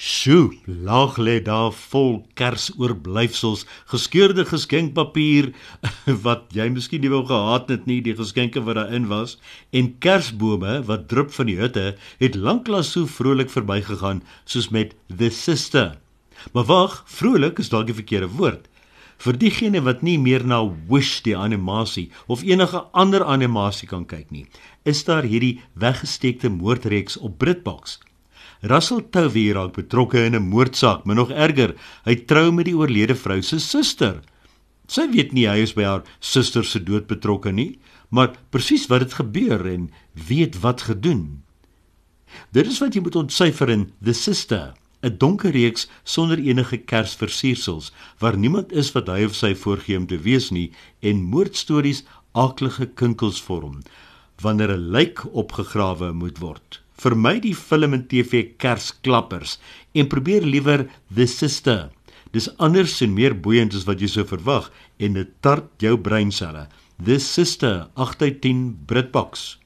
Sjoe, laag lê daar vol Kersoorblywsels, geskeurde geskenkpapier wat jy miskien nie wou gehad het nie, die geskenke wat daarin was, en Kersbome wat drup van die hutte, het lanklaas so vrolik verbygegaan soos met The Sister. Maar wag, vrolik is dalk die verkeerde woord. Vir diegene wat nie meer na Wish die animasie of enige ander animasie kan kyk nie, is daar hierdie weggesteekte moordreeks op Britbox. Russell Tovey raak betrokke in 'n moordsaak, maar nog erger, hy trou met die oorlede vrou se suster. Sy weet nie hy is by haar suster se dood betrokke nie, maar presies wat het gebeur en weet wat gedoen. Dit is wat jy moet ontsyfer in The Sister, 'n donker reeks sonder enige kersversiersels waar niemand is wat hy of sy voorgee om te wees nie en moordstories aaklige kinkels vorm wanneer 'n lijk opgegrawe moet word vermy die film en TV kersklappers en probeer liewer The Sister. Dis anders en meer boeiend as wat jy sou verwag en dit tart jou breinselle. The Sister 8/10 Britbox.